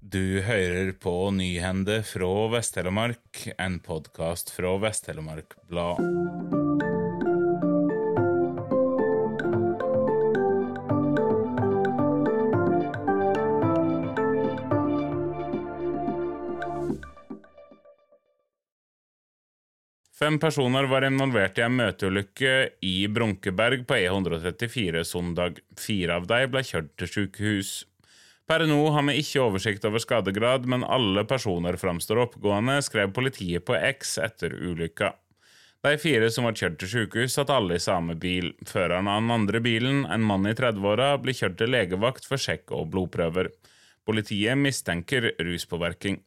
Du hører på Nyhende fra Vest-Telemark, en podkast fra Vest-Telemark Blad. Fem personer var involvert i en møteulykke i Brunkeberg på E134 søndag. Fire av dem ble kjørt til sykehus. Per nå har vi ikke oversikt over skadegrad, men alle personer framstår oppgående, skrev politiet på X etter ulykka. De fire som var kjørt til sykehus, satt alle i samme bil. Føreren av den andre bilen, en mann i 30-åra, blir kjørt til legevakt for sjekk og blodprøver. Politiet mistenker ruspåvirkning.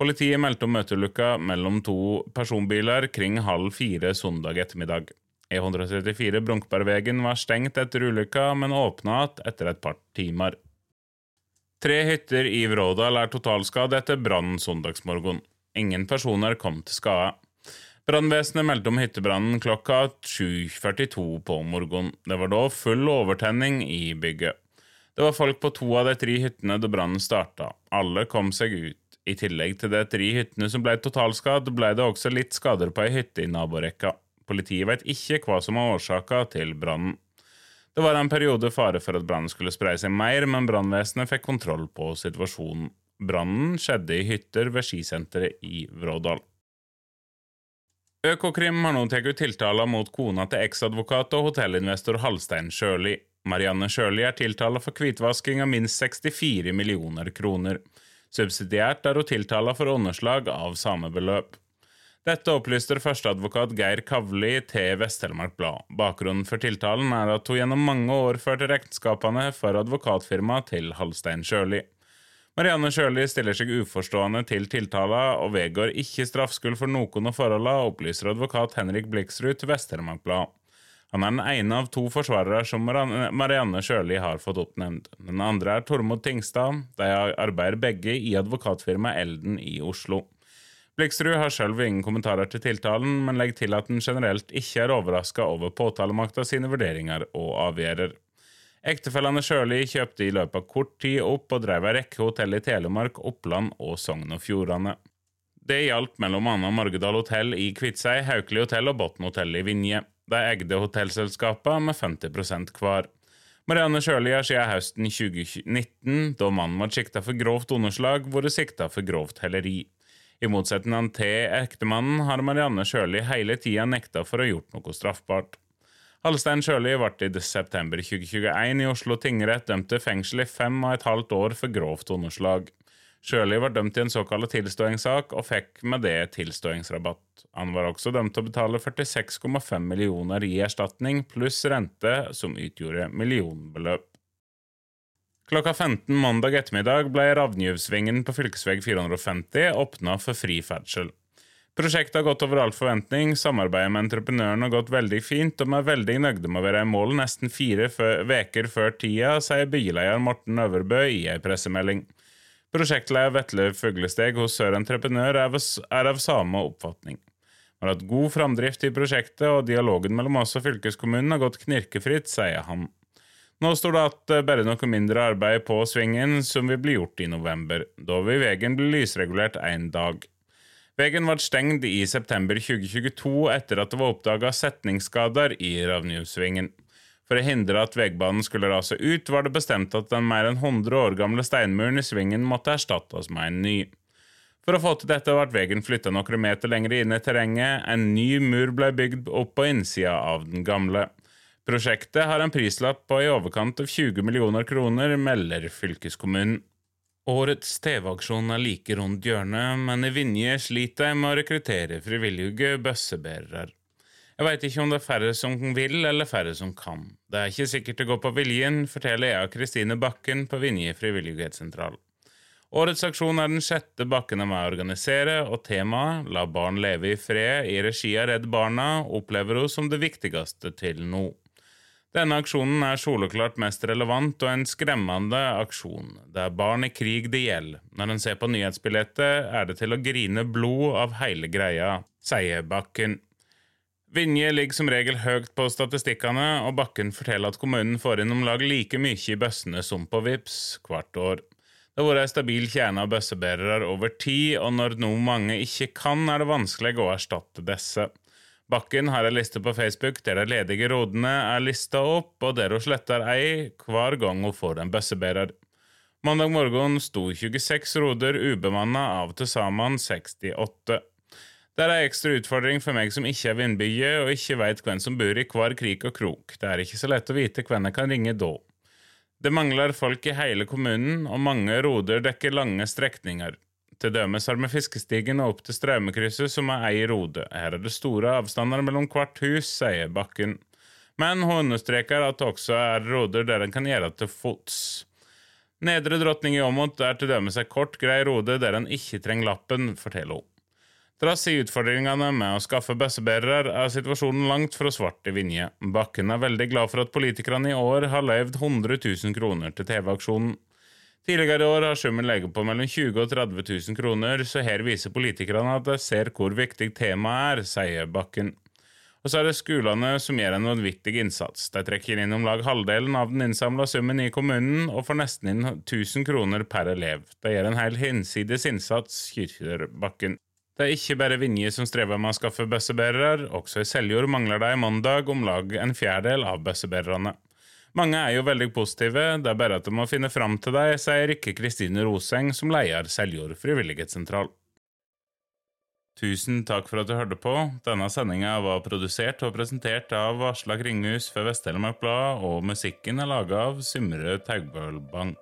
Politiet meldte om møteulykka mellom to personbiler kring halv fire søndag ettermiddag. E134 Brunkbergvegen var stengt etter ulykka, men åpna igjen etter et par timer. Tre hytter i Vrådal er totalskadd etter brannen søndagsmorgen. Ingen personer kom til skade. Brannvesenet meldte om hyttebrannen klokka 7.42 på morgenen. Det var da full overtenning i bygget. Det var folk på to av de tre hyttene da brannen starta. Alle kom seg ut. I tillegg til de tre hyttene som ble totalskadd, ble det også litt skader på ei hytte i naborekka. Politiet vet ikke hva som var årsaka til brannen. Det var en periode fare for at brannen skulle spre seg mer, men brannvesenet fikk kontroll på situasjonen. Brannen skjedde i hytter ved skisenteret i Vrådal. Økokrim har nå tatt ut tiltaler mot kona til eksadvokat og hotellinvestor Halstein Sjøli. Marianne Sjøli er tiltala for hvitvasking av minst 64 millioner kroner. Subsidiært er hun tiltala for underslag av samme beløp. Dette opplyste førsteadvokat Geir Kavli til Vest-Telemark Blad. Bakgrunnen for tiltalen er at hun gjennom mange år førte regnskapene for advokatfirmaet til Halstein Sjøli. Marianne Sjøli stiller seg uforstående til tiltala og vedgår ikke straffskyld for noen av forholdene, opplyser advokat Henrik Bliksrud til Vest-Telemark Blad. Han er den ene av to forsvarere som Marianne Sjøli har fått oppnevnt. Den andre er Tormod Tingstad. De arbeider begge i advokatfirmaet Elden i Oslo. Bliksrud har selv ingen kommentarer til tiltalen, men legger til at han generelt ikke er overraska over påtalemakta sine vurderinger og avgjørelser. Ektefellene Sjøli kjøpte i løpet av kort tid opp og drev ei rekke hotell i Telemark, Oppland og Sogn og Fjordane. Det gjaldt mellom annet Margedal hotell i Kviteseid, Haukeli hotell og Botn hotell i Vinje. De eide hotellselskapene med 50% hver. Marianne Sjøli har siden høsten 2019, da mannen var sikta for grovt underslag, vært sikta for grovt helleri. I motsetning til ektemannen har Marianne Sjøli hele tida nekta for å ha gjort noe straffbart. Halstein Sjøli ble i september 2021 i Oslo tingrett dømt til fengsel i fem og et halvt år for grovt underslag. Sjøli var dømt i en såkalt tilståingssak og fikk med det tilståingsrabatt. Han var også dømt til å betale 46,5 millioner i erstatning, pluss rente, som utgjorde millionbeløp. Klokka 15 mandag ettermiddag ble Ravnjuvsvingen på fv. 450 åpna for fri ferdsel. Prosjektet har gått over all forventning, samarbeidet med entreprenøren har gått veldig fint, og vi er veldig nøyde med å være i mål nesten fire uker før tida, sier byleder Morten Øverbø i ei pressemelding. Prosjektleder Vetle Fuglesteg hos Sør Entreprenør er av samme oppfatning. Vi har hatt god framdrift i prosjektet, og dialogen mellom oss og fylkeskommunen har gått knirkefritt, sier han. Nå står det at bare noe mindre arbeid på svingen som vil bli gjort i november. Da vil veien bli lysregulert én dag. Veien ble stengt i september 2022 etter at det var oppdaga setningsskader i Ravnjusvingen. For å hindre at veibanen skulle rase ut, var det bestemt at den mer enn 100 år gamle steinmuren i svingen måtte erstattes med en ny. For å få til dette ble veien flytta noen meter lenger inn i terrenget, en ny mur ble bygd opp på innsida av den gamle. Prosjektet har en prislapp på i overkant av 20 millioner kroner, melder fylkeskommunen. Årets TV-aksjon er like rundt hjørnet, men i Vinje sliter de med å rekruttere frivillige bøssebærere. Jeg veit ikke om det er færre som vil, eller færre som kan. Det er ikke sikkert det går på viljen, forteller jeg Kristine Bakken på Vinje frivillighetssentral. Årets aksjon er den sjette Bakken er med å organisere, og temaet La barn leve i fred i regi av Redd Barna opplever hun som det viktigste til nå. Denne aksjonen er soleklart mest relevant og en skremmende aksjon. Det er barn i krig det gjelder. Når en ser på nyhetsbillettet, er det til å grine blod av hele greia, sier Bakken. Vinje ligger som regel høyt på statistikkene, og Bakken forteller at kommunen får inn om lag like mye i bøssene som på VIPS hvert år. Det har vært ei stabil kjerne av bøssebærere over tid, og når nå mange ikke kan, er det vanskelig å erstatte disse. Bakken har ei liste på Facebook der de ledige rodene er lista opp, og der hun sletter ei hver gang hun får en bøssebærer. Mandag morgen sto 26 roder ubemanna av til sammen 68. Det er ei ekstra utfordring for meg som ikke er vindbye og ikke veit hvem som bor i hver krik og krok. Det er ikke så lett å vite hvem jeg kan ringe da. Det mangler folk i hele kommunen, og mange roder dekker lange strekninger. Til dømes har vi fiskestigen opp til Straumekrysset, som er ei rode. Her er det store avstander mellom hvert hus, sier Bakken. Men hun understreker at det også er roder der en kan gjøre til fots. Nedre Drottning i Åmot er til dømes ei kort, grei rode der en ikke trenger lappen, forteller hun. Trass i utfordringene med å skaffe bøssebærere, er situasjonen langt fra svart i Vinje. Bakken er veldig glad for at politikerne i år har løyvd 100 000 kroner til TV-aksjonen. Tidligere i år har summen ligget på mellom 20 000 og 30 000 kroner, så her viser politikerne at de ser hvor viktig temaet er, sier Bakken. Og så er det skolene som gjør en vanvittig innsats. De trekker inn om lag halvdelen av den innsamla summen i kommunen, og får nesten inn 1000 kroner per elev. De gjør en hel hinsides innsats, kirker Bakken. Det er ikke bare Vinje som strever med å skaffe bøssebærere, også i Seljord mangler de mandag om lag en fjerdedel av bøssebærerne. Mange er jo veldig positive, det er bare at de må finne fram til deg, sier Rikke Kristine Roseng, som leier Seljord frivillighetssentral. Tusen takk for at du hørte på. Denne sendinga var produsert og presentert av Aslak Ringhus for Vest-Telemark Blad, og musikken er laga av Symre Taugbølbang.